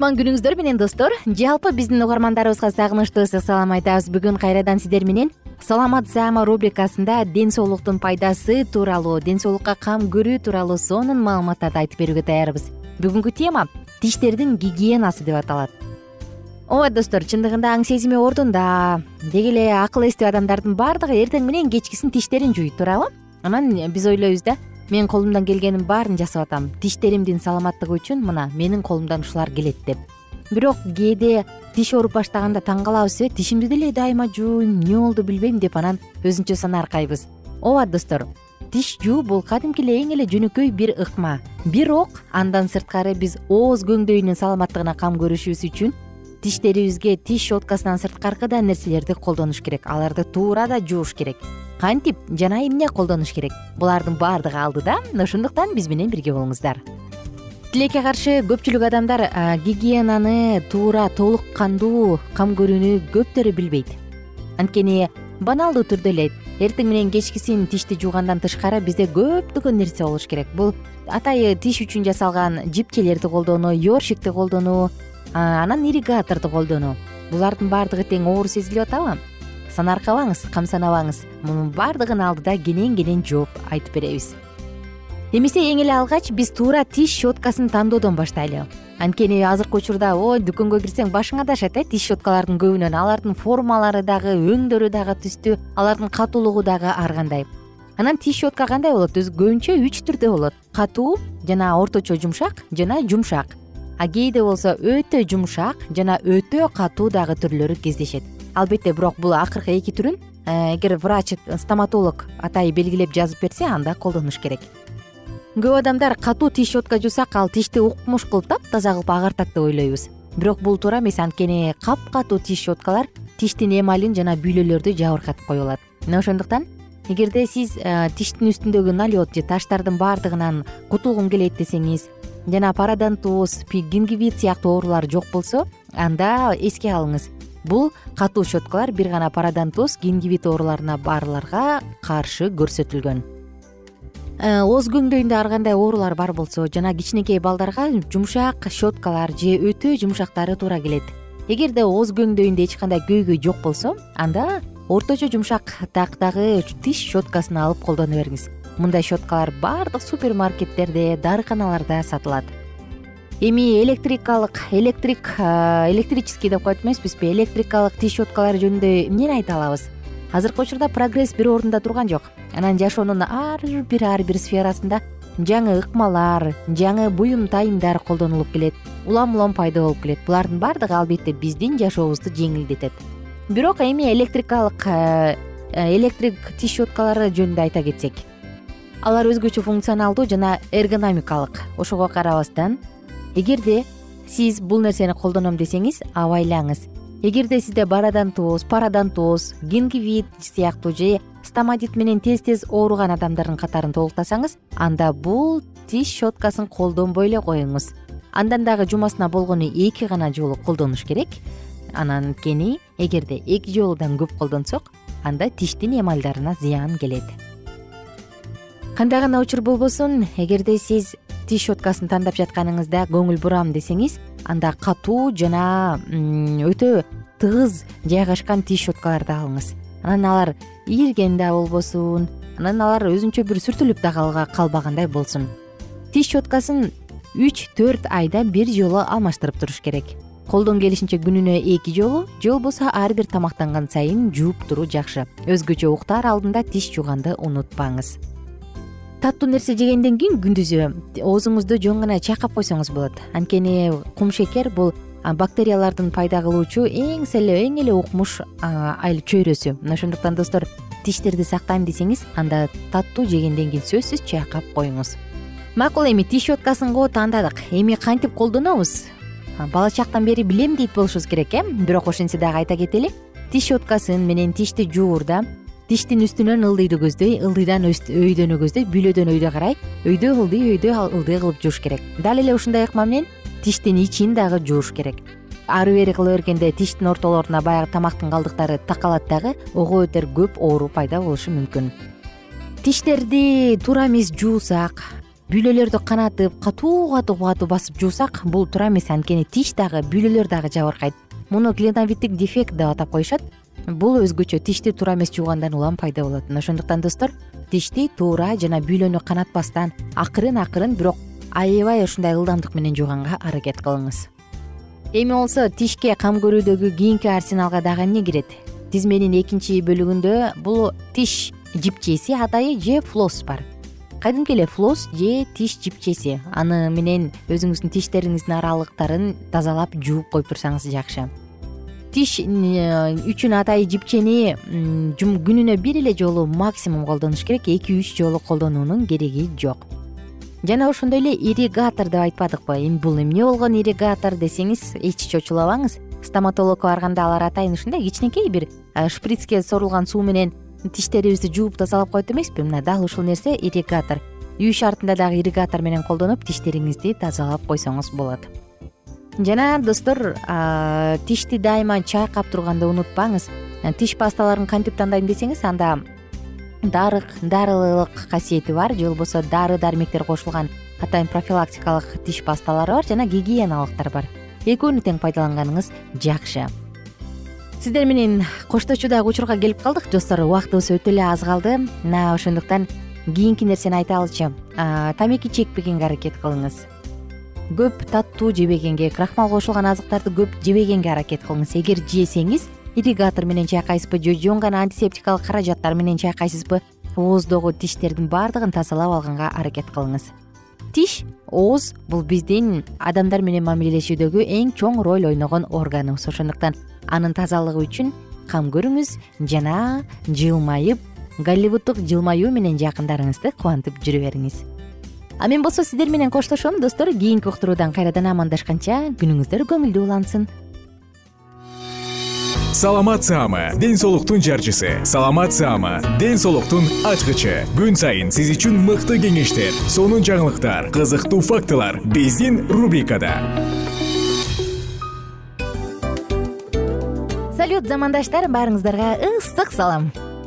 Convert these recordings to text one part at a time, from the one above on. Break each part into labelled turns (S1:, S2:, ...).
S1: кутман күнүңүздөр менен достор. Жалпы биздин угармандарыбызга сагынычтуу ысык салам айтабыз. Бүгүн кайрадан сиздер менен саламат саама рубрикасында ден соолуктун пайдасы тууралуу ден соолукка кам көрүү тууралуу сонун маалыматтарды айтып берүүгө даярбыз бүгүнкү тема тиштердин гигиенасы деп аталат. Ооба достор чындыгында аң сезими ордунда. Деги эле акыл эстүү адамдардын баардыгы эртең менен кечкисин тиштерин жуйт туурабы? Анан биз ойлойбуз да мен колумдан келгенин баарын жасап атам. Тиштеримдин саламаттыгы үчүн мына менин колумдан ушулар келет деп. Бирок кээде тиш ооруп баштаганда таң калабыз э тишимди деле дайыма жууйм эмне болду билбейм деп анан өзүнчө санааркайбыз. Ооба достор тиш жуу бул кадимки эле эң эле жөнөкөй бир ыкма. Бирок андан сырткары биз ооз көңдөйүнүн саламаттыгына кам көрүшүбүз үчүн тиштерибизге тиш щеткасынан сырткаркы да нерселерди колдонуш керек. Аларды туура да жууш керек. Кантип жана эмне колдонуш керек? Булардын баардыгы алдыда ошондуктан биз менен бирге болуңуздар. Тилекке каршы көпчүлүк адамдар гигиенаны туура толук кандуу кам көрүүнү көптөрү билбейт. Анткени баналдуу түрдө эле эртең менен кечкисин тишти жуугандан тышкары бизде көптөгөн нерсе болуш керек. Бул атайы тиш үчүн жасалган жипчелерди колдонуу ёршикти колдонуу анан ирригаторду колдонуу булардын баардыгы тең оор сезилип атабы санаркабаңыз камсынабаңыз мунун баардыгын алдыда кенен кенен жооп айтып беребиз. Эмесе эң эле алгач биз туура тиш щеткасын тандоодон баштайлы. Анткени азыркы учурда ой дүкөнгө кирсең башың адашат э тиш щеткалардын көбүнөн. Алардын формалары дагы өңдөрү дагы түстүү алардын катуулугу дагы ар кандай. Анан тиш щетка кандай болот? Өзү көбүнчө үч түрдө болот. Катуу жана орточо жумшак жана жумшак а кээде болсо өтө жумшак жана өтө катуу дагы түрлөрү кездешет. Албетте бирок бул акыркы эки түрүн э, эгер врач стоматолог атайы белгилеп жазып берсе анда колдонуш керек. Көп адамдар катуу тиш щетка жуусак ал тишти укмуш кылып таптаза кылып агартат деп ойлойбуз. Бирок бул туура эмес анткени капкатуу тиш щеткалар тиштин эмалин жана бүйлөлөрдү жабыркатып коюп алат. Мына ошондуктан эгерде сиз э, тиштин үстүндөгү налет же таштардын баардыгынан кутулгум келет десеңиз жана парадонтоз гингивит сыяктуу оорулар жок болсо анда эске алыңыз. Бул катуу щеткалар бир гана парадонтоз гингивит ооруларына барларга каршы көрсөтүлгөн. Э, ооз көңдөйүндө ар кандай оорулар бар болсо жана кичинекей балдарга жумшак щеткалар же өтө жумшактары туура келет. Эгерде ооз көңдөйүндө эч кандай көйгөй жок болсо анда орточо жумшак тактагы тиш щеткасын алып колдоно бериңиз мындай щеткалар баардык супермаркеттерде дарыканаларда сатылат. Эми электрикалык электрик электрический деп коет эмеспизби. Электрикалык тиш щеткалар жөнүндө эмнени айта алабыз? Азыркы учурда прогресс бир ордунда турган жок. Анан жашоонун ар бир ар бир сферасында жаңы ыкмалар жаңы буюм тайымдар колдонулуп келет. Улам улам пайда болуп келет. Булардын баардыгы албетте биздин жашообузду жеңилдетет. Бирок эми электрикалык электрик тиш щеткалары жөнүндө айта кетсек алар өзгөчө функционалдуу жана эргономикалык. Ошого карабастан эгерде сиз бул нерсени колдоном десеңиз абайлаңыз. Эгерде сизде бародонтоз пародонтоз гингивит сыяктуу же стоматит менен тез тез ооруган адамдардын катарын толуктасаңыз анда бул тиш щеткасын колдонбой эле коюңуз. Андан дагы жумасына болгону эки гана жолу колдонуш керек. Анткени эгерде эки жолудан көп колдонсок анда тиштин эмальдарына зыян келет кандай гана учур болбосун эгерде сиз тиш щеткасын тандап жатканыңызда көңүл бурам десеңиз анда катуу жана өтө тыгыз жайгашкан тиш щеткаларды алыңыз. Анан алар ийирген да болбосун анан алар өзүнчө бир сүртүлүп да калбагандай болсун. Тиш щеткасын үч төрт айда бир жолу алмаштырып туруш керек. Колдон келишинче күнүнө эки жолу же болбосо ар бир тамактанган сайын жууп туруу жакшы. Өзгөчө уктаар алдында тиш жууганды унутпаңыз таттуу нерсе жегенден кийин күндүзү оозуңузду жөн гана чайкап койсоңуз болот. Анткени кумшекер бул бактериялардын пайда кылуучу эң эң эле укмуш чөйрөсү. Мына ошондуктан достор тиштерди сактайм десеңиз анда таттуу жегенден кийин сөзсүз чайкап коюңуз. Макул эми тиш щеткасын тандадык? Эми кантип колдонобуз? Бала чактан бери билем дейт болушубуз керек э? Бирок ошентсе дагы айта кетели тиш щеткасын менен тишти жуурда тиштин үстүнөн ылдыйды көздөй ылдыйдан өйдөнү көздөй бүлөдөн өйдө карай. Өйдө ылдый өйдө ылдый кылып жууш керек. Дал эле ушундай ыкма менен тиштин ичин дагы жууш керек. Ары бери кыла бергенде тиштин ортолоруна баягы тамактын калдыктары такалат дагы ого бетер көп оору пайда болушу мүмкүн. Тиштерди туура эмес жуусак бүлөлөрдү канатып катуу катуу катуу басып жуусак бул туура эмес анткени тиш дагы бүлөлөр дагы жабыркайт. Муну клиновиддик дефект деп атап коюшат бул өзгөчө тишти туура эмес жуугандан улам пайда болот. Мына ошондуктан достор тишти туура жана бүлөнү канатпастан акырын акырын бирок аябай ушундай ылдамдык менен жууганга аракет кылыңыз. Эми болсо тишке кам көрүүдөгү кийинки арсеналга дагы эмне кирет? Тизменин экинчи бөлүгүндө бул тиш жипчеси атайы же флосс бар. Кадимки эле флосс же тиш жипчеси? Аны менен өзүңүздүн тиштериңиздин аралыктарын тазалап жууп коюп турсаңыз жакшы тиш үчүн атайы жипчени күнүнө бир эле жолу максимум колдонуш керек. Эки үч жолу колдонуунун кереги жок. Жана ошондой эле ирригатор деп айтпадыкпы эми бул эмне болгон ирригатор десеңиз эч чочулабаңыз стоматологко барганда алар атайын ушундай. Кичинекей бир шприцке сорулган суу менен тиштерибизди жууп тазалап коет эмеспи? Мына дал ушул нерсе ирригатор. Үй шартында дагы ирригатор менен колдонуп тиштериңизди тазалап койсоңуз болот жана достор тишти дайыма чайкап турганда унутпаңыз. Тиш пасталарын кантип тандайм десеңиз анда дарылык касиети бар. Же болбосо дары дармектер кошулган атайын профилактикалык тиш пасталары бар жана гигиеналыктар бар. Экөөнү тең пайдаланганыңыз жакшы. Сиздер менен коштошуу учурга келип калдык. Достор убактыбыз өтө эле аз калды. Мына ошондуктан кийинки нерсени айталычы тамеки чекпегенге аракет кылыңыз көп таттуу жебегенге крахмал кошулган азыктарды көп жебегенге аракет кылыңыз. Эгер жесеңиз ирригатор менен чайкайсызбы же жөн гана антисептикалык каражаттар менен чайкайсызбы ооздогу тиштердин баардыгын тазалап алганга аракет кылыңыз. Тиш ооз бул биздин адамдар менен мамилелешүүдөгү эң чоң роль ойногон органыбыз ошондуктан анын тазалыгы үчүн кам көрүңүз жана жылмайып голливуддук жылмаюу менен жакындарыңызды кубантып жүрө бериңиз а мен болсо сиздер менен коштошом достор. Кийинки уктуруудан кайрадан амандашканча күнүңүздөр көңүлдүү улансын.
S2: Саламат саама ден соолуктун жарчысы. Саламат саама ден соолуктун ачкычы. Күн сайын сиз үчүн мыкты кеңештер сонун жаңылыктар кызыктуу фактылар биздин рубрикада.
S1: Салют замандаштар баарыңыздарга ысык салам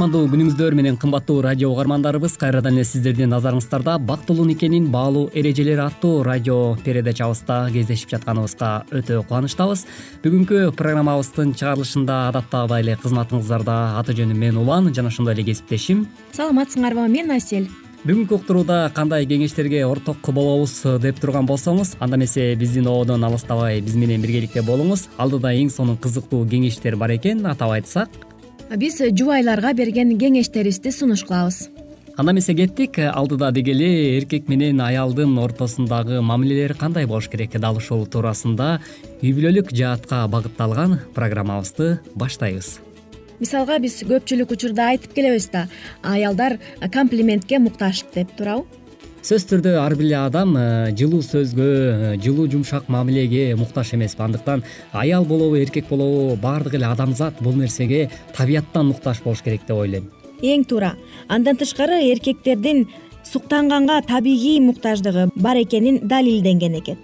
S3: кутмандуу күнүңүздөр менен кымбаттуу радио угармандарыбыз кайрадан эле сиздердин назарыңыздарда бактылуу никенин баалуу эрежелери аттуу радио передачабызда кездешип жатканыбызга өтө кубанычтабыз. Бүгүнкү программабыздын чыгарылышында адаттагыдай эле кызматыңыздарда аты жөнүм мен улан жана ошондой эле кесиптешим.
S4: Саламатсыңарбы мен асель
S3: бүгүнкү уктурууда кандай кеңештерге орток болобуз деп турган болсоңуз анда эмесе биздин ободон алыстабай биз менен биргеликте болуңуз. Алдыда эң сонун кызыктуу кеңештер бар экен атап айтсак
S4: биз жубайларга берген кеңештерибизди сунуш кылабыз.
S3: Анда эмесе кеттик. Алдыда деги эле эркек менен аялдын ортосундагы мамилелер кандай болуш керек дал ушул туурасында? Үй бүлөлүк жаатка багытталган программабызды баштайбыз.
S4: Мисалга биз көпчүлүк учурда айтып келебиз да аялдар комплиментке муктаж деп туурабы
S3: сөзсүз түрдө ар бир эле адам э, жылуу сөзгө э, жылуу жумшак мамилеге муктаж эмеспи андыктан аял болобу эркек болобу баардык эле адамзат бул нерсеге табияттан муктаж болуш керек деп ойлойм.
S4: Эң туура андан тышкары эркектердин суктанганга табигый муктаждыгы бар экени далилденген экен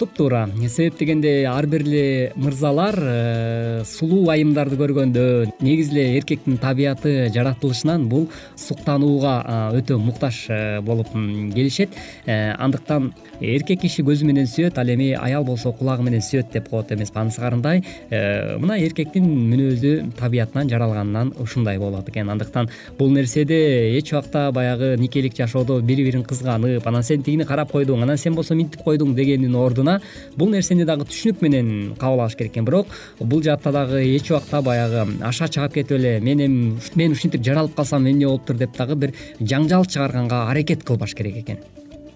S3: туптуура себеп дегенде ар бир эле мырзалар э, сулуу айымдарды көргөндө негизи эле эркектин табияты жаратылышынан бул суктанууга өтө муктаж э, болуп келишет. Э, андыктан эркек киши көзү менен сүйөт ал эми аял болсо кулагы менен сүйөт деп коет эмеспи анысы кандай мына эркектин мүнөзү табиятынан жаралганынан ушундай болот экен. Андыктан бул нерседе эч убакта баягы никелик жашоодо бири бирин кызганып анан сен тигини карап койдуң анан сен болсо мынтип койдуң дегендин ордуна бул нерсени дагы түшүнүк менен кабыл алыш керек экен. Бирок бул жаатта дагы эч убакта баягы аша чаап кетип эле мен эми мен ушинтип жаралып калсам эмне болуптур деп дагы бир жаңжал чыгарганга аракет кылбаш керек экен.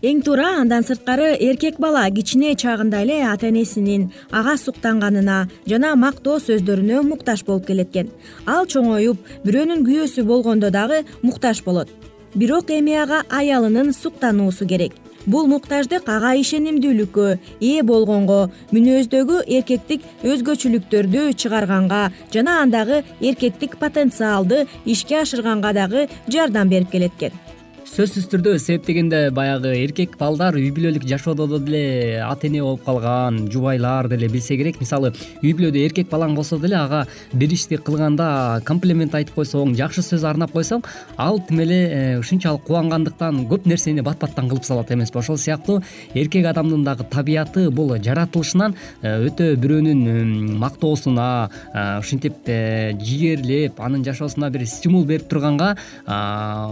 S4: Эң туура андан сырткары эркек бала кичине чагында эле ата энесинин ага суктанганына жана мактоо сөздөрүнө муктаж болуп келет экен ал чоңоюп бирөөнүн күйөөсү болгондо дагы муктаж болот. Бирок эми ага аялынын суктануусу керек бул муктаждык ага ишенимдүүлүккө ээ болгонго мүнөздөгү эркектик өзгөчөлүктөрдү чыгарганга жана андагы эркектик потенциалды ишке ашырганга дагы жардам берип келет экен
S3: сөзсүз түрдө себеп дегенде баягы эркек балдар үй бүлөлүк жашоодо деле ата эне болуп калган жубайлар деле билсе керек. Мисалы үй бүлөдө эркек балаң болсо деле ага бир ишти кылганда комплимент айтып койсоң жакшы сөз арнап койсоң ал тим эле э, ушунчалык кубангандыктан көп нерсени бат баттан кылып салат эмеспи ошол сыяктуу эркек адамдын дагы табияты бул жаратылышынан э, өтө бирөөнүн мактоосуна ушинтип жигерлеп анын жашоосуна бир стимул берип турганга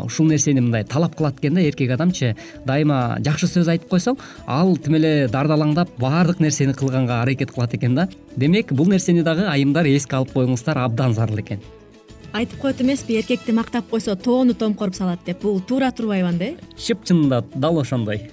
S3: ушул нерсени мындай талап кылат экен да эркек адамчы. Дайыма жакшы сөз айтып койсоң ал тим эле дардалаңдап баардык нерсени кылганга аракет кылат экен да. Демек бул нерсени дагы айымдар эске алып коюңуздар абдан зарыл экен.
S4: Айтып коет эмеспи эркекти мактап койсо тоону томкоруп салат деп. Бул туура турбайбы анда э
S3: чып чынында дал ошондой.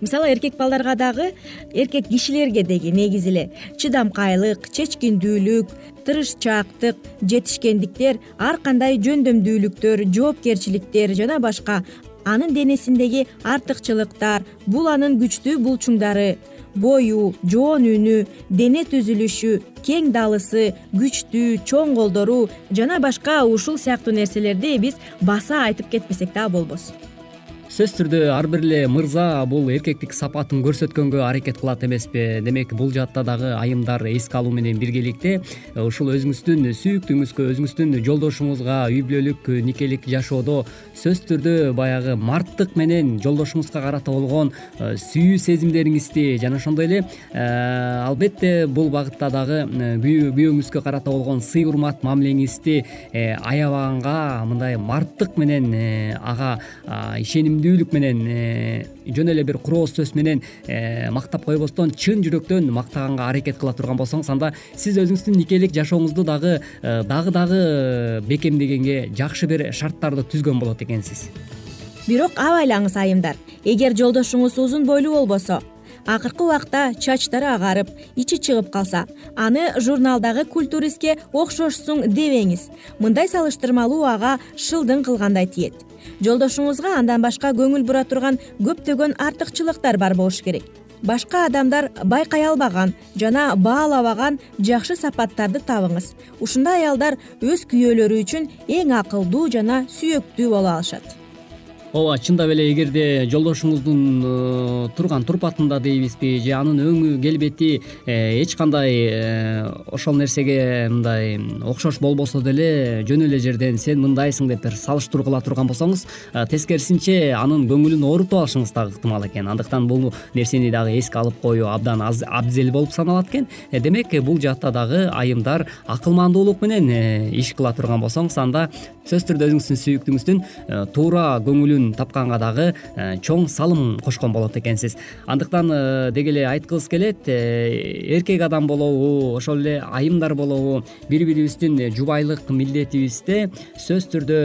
S4: Мисалы эркек балдарга дагы эркек кишилерге деги негизи эле. Чыдамкайлык чечкиндүүлүк тырышчаактык жетишкендиктер ар кандай жөндөмдүүлүктөр жоопкерчиликтер жана башка анын денесиндеги артыкчылыктар бул анын күчтүү булчуңдары. Бою жоон үнү дене түзүлүшү кең далысы күчтүү чоң колдору жана башка ушул сыяктуу нерселерди биз баса айтып кетпесек дагы болбос
S3: сөзсүз түрдө ар бир эле мырза бул эркектик сапатын көрсөткөнгө аракет кылат эмеспи. Демек бул жаатта дагы айымдар эске алуу менен биргеликте э, ушул өзүңүздүн сүйүктүүңүзгө өзүңүздүн жолдошуңузга үй бүлөлүк никелик жашоодо сөзсүз түрдө баягы марттык менен жолдошуңузга карата болгон э, сүйүү сезимдериңизди жана ошондой эле э, албетте бул багытта дагы күйөөңүзгө карата болгон сый урмат мамилеңизди аябаганга мындай марттык менен ага менен э, жөн эле бир курооз сөз менен э, мактап койбостон чын жүрөктөн мактаганга аракет кыла турган болсоңуз анда сиз өзүңүздүн никелик жашооңузду дагы э, дагы дагы бекемдегенге жакшы бир шарттарды түзгөн болот экенсиз.
S4: Бирок абайлаңыз айымдар эгер жолдошуңуз узун бойлуу болбосо акыркы убакта чачтары агарып ичи чыгып калса аны журналдагы культуристке окшошсуң дебеңиз. Мындай салыштырмалуу ага шылдың кылгандай тиет. Жолдошуңузга андан башка көңүл бура турган көптөгөн артыкчылыктар бар болуш керек. Башка адамдар байкай албаган жана баалабаган жакшы сапаттарды табыңыз. Ушундай аялдар өз күйөөлөрү үчүн эң акылдуу жана сүйөктүү боло алышат
S3: ооба чындап эле эгерде жолдошуңуздун э, турган турпатында дейбизби же анын өңү келбети э, эч кандай э, ошол нерсеге мындай окшош болбосо деле жөн эле жерден сен мындайсың деп бир салыштыруу кыла турган болсоңуз тескерисинче анын көңүлүн оорутуп алышыңыз дагы ыктымал экен. Андыктан бул нерсени дагы эске алып коюу абдан абзел болуп саналат экен. Демек бул жаатта дагы айымдар акылмандуулук менен иш кыла турган болсоңуз анда сөзсүз түрдө өзүңүздүн сүйүктүүңүздүн туура көңүлүн тапканга дагы э, чоң салым кошкон болот экенсиз. Андыктан э, деги эле айткыбыз келет э, эркек адам болобу ошол эле айымдар болобу бири бирибиздин жубайлык милдетибизде сөзсүз түрдө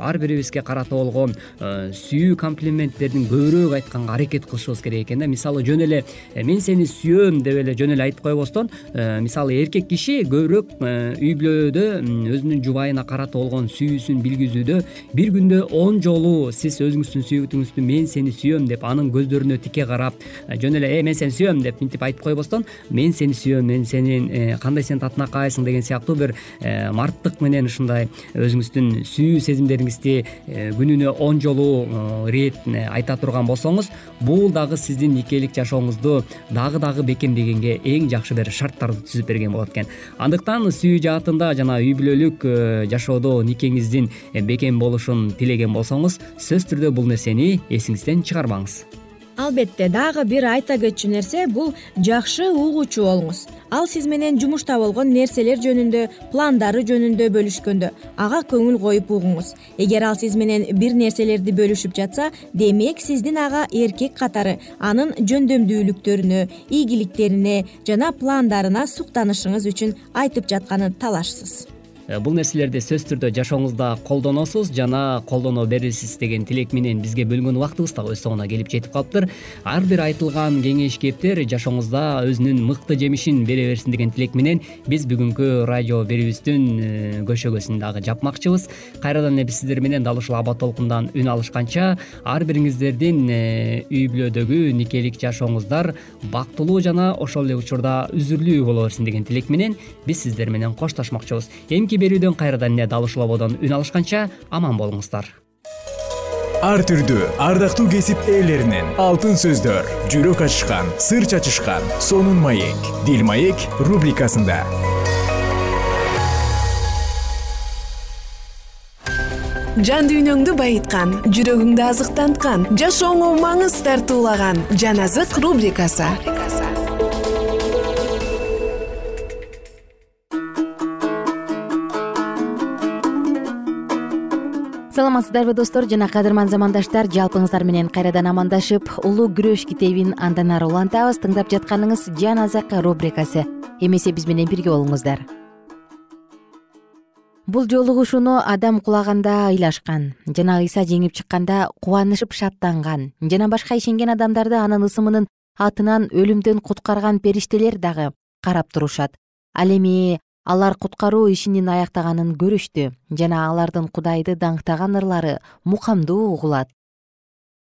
S3: ар бирибизге карата болгон сүйүү комплименттердин көбүрөөк айтканга аракет кылышыбыз керек экен да. Мисалы жөн эле мен сени сүйөм деп эле жөн эле айтып койбостон мисалы эркек киши көбүрөөк үй бүлөдө өзүнүн жубайына карата болгон сүйүүсүн билгизүүдө бир күндө он жолу сиз өзүңүздүн сүйүктүүңүздү мен сени сүйөм деп анын көздөрүнө тике карап э, жөн эле э мен сени сүйөм деп мынтип айтып койбостон мен сени сүйөм мен сенин э, кандай сен татынакайсың деген сыяктуу бир э, марттык менен ушундай өзүңүздүн сүйүү сезимдериңизди күнүнө он жолу ирет айта турган болсоңуз бул дагы сиздин никелик жашооңузду дагы дагы бекемдегенге эң жакшы бир шарттарды түзүп берген болот экен. Андыктан сүйүү жаатында жана үй бүлөлүк жашоодо никеңиздин бекем болушун тилеген болсоңуз сөзсүз түрдө бул нерсени эсиңизден чыгарбаңыз.
S4: Албетте дагы бир айта кетчү нерсе бул жакшы угуучу болуңуз. Ал сиз менен жумушта болгон нерселер жөнүндө пландары жөнүндө бөлүшкөндө ага көңүл коюп угуңуз. Эгер ал сиз менен бир нерселерди бөлүшүп жатса демек сиздин ага эркек катары анын жөндөмдүүлүктөрүнө ийгиликтерине жана пландарына суктанышыңыз үчүн айтып жатканы талашсыз
S3: бул нерселерди сөзсүз түрдө жашооңузда колдоносуз жана колдоно бересиз деген тилек менен бизге бөлгөн убактыбыз дагы өз соңуна келип жетип калыптыр. Ар бир айтылган кеңеш кептер жашооңузда өзүнүн мыкты жемишин бере берсин деген тилек менен биз бүгүнкү радио берүүбүздүн э, көшөгөсүн дагы жапмакчыбыз. Кайрадан эле биз сиздер менен дал ушул аба толкундан үн алышканча ар бириңиздердин э, үй бүлөдөгү никелик жашооңуздар бактылуу жана ошол эле учурда үзүрлүү боло берсин деген тилек менен биз сиздер менен коштошмокчубуз эмки берүүдөн кайрадан эле дал ушул ободон үн алышканча аман болуңуздар.
S2: Ар түрдүү ардактуу кесип ээлеринен алтын сөздөр жүрөк ачышкан сыр чачышкан сонун маек дил маек рубрикасында.
S5: Жан дүйнөңдү байыткан жүрөгүңдү азыктанткан жашооңо маңыз тартуулаган жан азык рубрикасы
S1: саламатсыздарбы достор? Жана кадырман замандаштар жалпыңыздар менен кайрадан амандашып улуу күрөш китебин андан ары улантабыз. Тыңдап жатканыңыз жан азык рубрикасы. Эмесе биз менен бирге болуңуздар. Бул жолугушууну адам кулаганда ыйлашкан жана ыйса жеңип чыкканда кубанышып шаттанган жана башка ишенген адамдарды анын ысымынын атынан өлүмдөн куткарган периштелер дагы карап турушат. Ал эми алар куткаруу ишинин аяктаганын көрүштү жана алардын кудайды даңктаган ырлары мукамдуу угулат.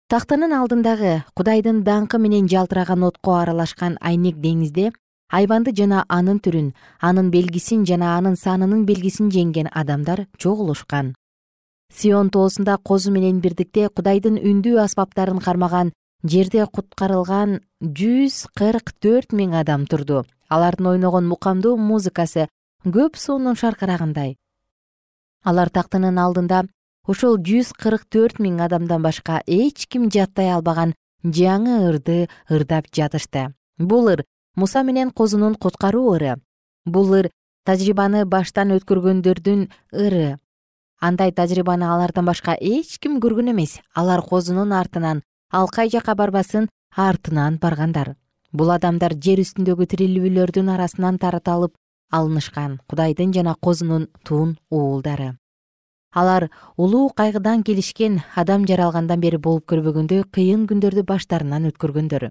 S1: Тактынын алдындагы кудайдын даңкы менен жалтыраган отко аралашкан айнек деңизде айбанды жана анын түрүн анын белгисин жана анын санынын белгисин жеңген адамдар чогулушкан сион тоосунда козу менен бирдикте кудайдын үндүү аспаптарын кармаган жерде куткарылган жүз кырк төрт миң адам турду. Алардын ойногон мукамдуу музыкасы көп суунун шаркырагындай алар тактынын алдында ошол жүз кырк төрт миң адамдан башка эч ким жаттай албаган жаңы ырды ырдап жатышты. Бул ыр муса менен козунун куткаруу ыры. Бул ыр тажрыйбаны баштан өткөргөндөрдүн ыры. Андай тажрыйбаны алардан башка эч ким көргөн эмес. Алар козунун артынан ал кай жака барбасын артынан баргандар. Бул адамдар жер үстүндөгү тирилүүлөрдүн арасынан тараталып алынышкан. Кудайдын жана козунун туун уулдары. Алар улуу кайгыдан келишкен адам жаралгандан бери болуп көрбөгөндөй кыйын күндөрдү баштарынан өткөргөндөр.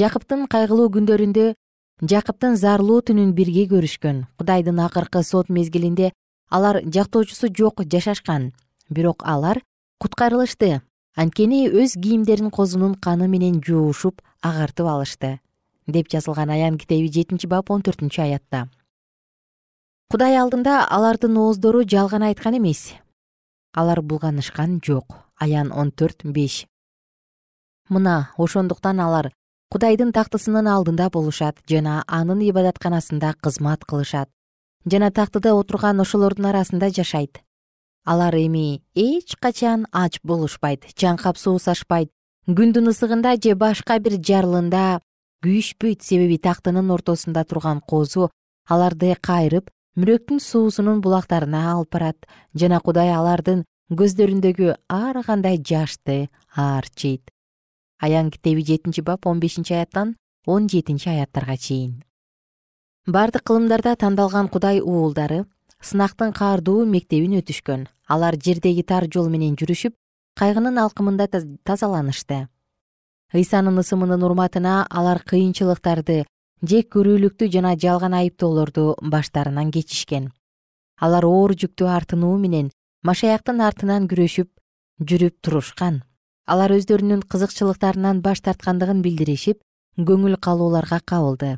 S1: Жакыптын кайгылуу күндөрүндө жакыптын зарлуу түнүн бирге көрүшкөн. Кудайдын акыркы сот мезгилинде алар жактоочусу жок жашашкан. Бирок алар куткарылышты. Анткени өз кийимдерин козунун каны менен жуушуп агартып алышты деп жазылган аян китеби жетинчи бап он төртүнчү аятта. Кудай алдында алардын ооздору жалган айткан эмес. Алар булганышкан жок. Аян он төрт беш. Мына ошондуктан алар кудайдын тактысынын алдында болушат жана анын ибадатканасында кызмат кылышат жана тактыда отурган ошолордун арасында жашайт. Алар эми эч качан ач болушпайт чаңкап суусашпайт күндүн ысыгында же башка бир жарлында күйүшпөйт себеби тактынын ортосунда турган козу аларды кайрып мүрөктүн суусунун булактарына алып барат жана кудай алардын көздөрүндөгү ар кандай жашты аарчийт аян китеби жетинчи бап он бешинчи аяттан он жетинчи аяттарга чейин. Бардык кылымдарда тандалган кудай уулдары сынактын каардуу мектебин өтүшкөн. Алар жердеги тар жол менен жүрүшүп кайгынын алкымында тазаланышты ыйсанын ысымынын урматына алар кыйынчылыктарды жек көрүүлүктү жана жалган айыптоолорду баштарынан кечишкен. Алар оор жүктү артынуу менен машаяктын артынан күрөшүп жүрүп турушкан. Алар өздөрүнүн кызыкчылыктарынан баш тарткандыгын билдиришип көңүл калууларга кабылды.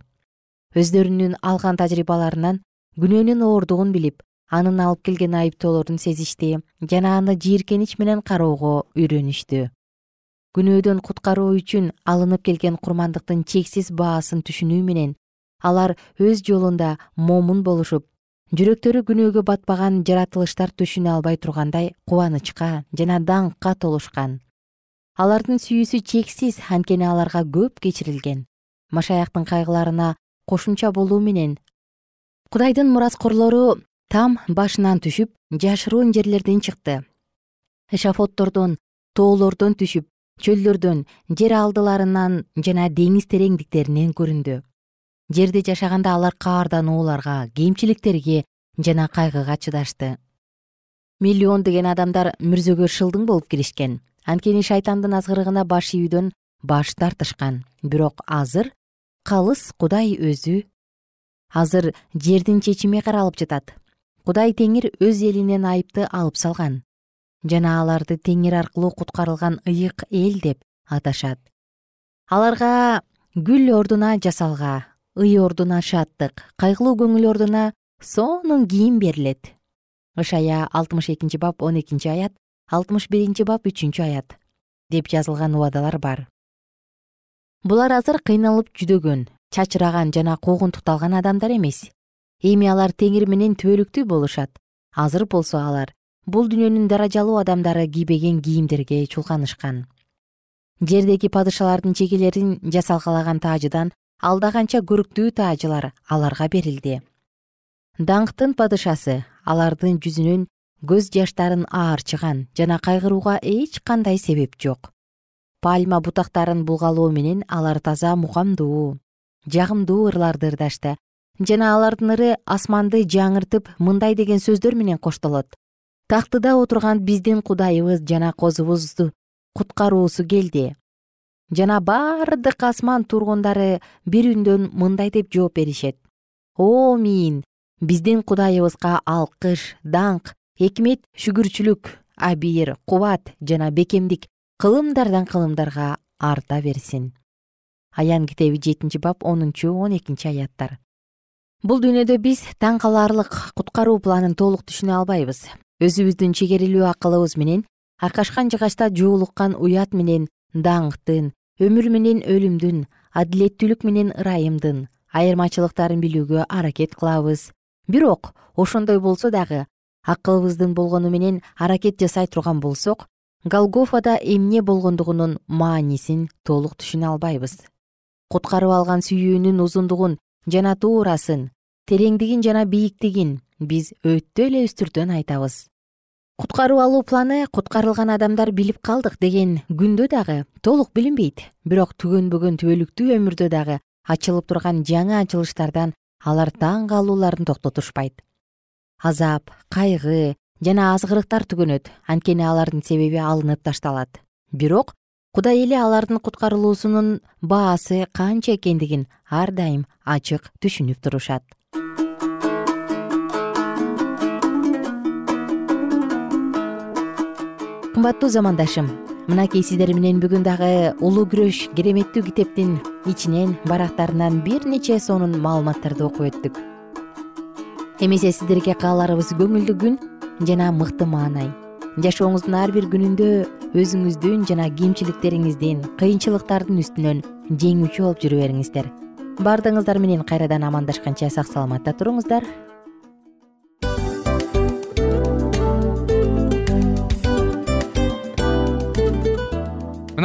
S1: Өздөрүнүн алган тажрыйбаларынан күнөөнүн ооругун билип анын алып келген айыптоолорун сезишти жана аны жийиркенич менен кароого үйрөнүштү күнөөдөн куткаруу үчүн алынып келген курмандыктын чексиз баасын түшүнүү менен алар өз жолунда момун болушуп жүрөктөрү күнөөгө батпаган жаратылыштар түшүнө албай тургандай кубанычка жана даңкка толушкан. Алардын сүйүүсү чексиз анткени аларга көп кечирилген. Машаяктын кайгыларына кошумча болуу менен. Кудайдын мураскорлору там башынан түшүп жашыруун жерлерден чыкты. Эшафоттордон тоолордон түшүп чөлдөрдөн жер алдыларынан жана деңиз тереңдиктеринен көрүндү. Жерде жашаганда алар каарданууларга кемчиликтерге жана кайгыга чыдашты. Миллион деген адамдар мүрзөгө шылдың болуп киришкен анткени шайтандын азгырыгына баш ийүүдөн баш тартышкан. Бирок азыр калыс кудай өзү азыр жердин чечими каралып жатат. Кудай теңир өз элинен айыпты алып салган жана аларды теңир аркылуу куткарылган ыйык эл деп аташат. Аларга гүл ордуна жасалга ый ордуна шаттык кайгылуу көңүл ордуна сонун кийим берилет. Ышая алтымыш экинчи бап он экинчи аят алтымыш биринчи бап үчүнчү аят деп жазылган убадалар бар. Булар азыр кыйналып жүдөгөн чачыраган жана куугунтукталган адамдар эмес. Эми алар теңир менен түбөлүктүү болушат. Азыр болсо алар бул дүйнөнүн даражалуу адамдары кийбеген кийимдерге чулканышкан. Жердеги падышалардын чегелерин жасалгалаган таажыдан алда канча көрктүү таажылар аларга берилди. Даңктын падышасы алардын жүзүнөн көз жаштарын аарчыган жана кайгырууга эч кандай себеп жок. Пальма бутактарын булгалоо менен алар таза мукамдуу жагымдуу ырларды ырдашты жана алардын ыры асманды жаңыртып мындай деген сөздөр менен коштолот тактыда отурган биздин кудайыбыз жана козубузду куткаруусу келди. Жана бардык асман тургундары бир үндөн мындай деп жооп беришет. О миин биздин кудайыбызга алкыш даңк экмет шүгүрчүлүк абийир кубат жана бекемдик кылымдардан кылымдарга арта берсин аян китеби жетинчи бап онунчу он экинчи аяттар. Бул дүйнөдө биз таң калаарлык куткаруу планын толук түшүнө албайбыз өзүбүздүн чегерилүү акылыбыз менен акашкан жыгачта жуулуккан уят менен даңктын өмүр менен өлүмдүн адилеттүүлүк менен ырайымдын айырмачылыктарын билүүгө аракет кылабыз. Бирок ошондой болсо дагы акылыбыздын болгону менен аракет жасай турган болсок голгофада эмне болгондугунун маанисин толук түшүнө албайбыз. Куткарып алган сүйүүнүн узундугун жана туурасын тереңдигин жана бийиктигин биз өтө эле үстүртөн айтабыз. Куткарып алуу планы куткарылган адамдар билип калдык деген күндө дагы толук билинбейт. Бирок түгөнбөгөн түбөлүктүү өмүрдө дагы ачылып турган жаңы ачылыштардан алар таң калууларын токтотушпайт. Азап кайгы жана азгырыктар түгөнөт анткени алардын себеби алынып ташталат. Бирок кудай эле алардын куткарылуусунун баасы канча экендигин ар дайым ачык түшүнүп турушат кымбаттуу замандашым. Мынакей сиздер менен бүгүн дагы улуу күрөш кереметтүү китептин ичинен барактарынан бир нече сонун маалыматтарды окуп өттүк. Эмесе сиздерге кааларыбыз көңүлдүү күн жана мыкты маанай. Жашооңуздун ар бир күнүндө өзүңүздүн жана кемчиликтериңиздин кыйынчылыктардын үстүнөн жеңүүчү болуп жүрө бериңиздер. Баардыгыңыздар менен кайрадан амандашканча сак саламатта туруңуздар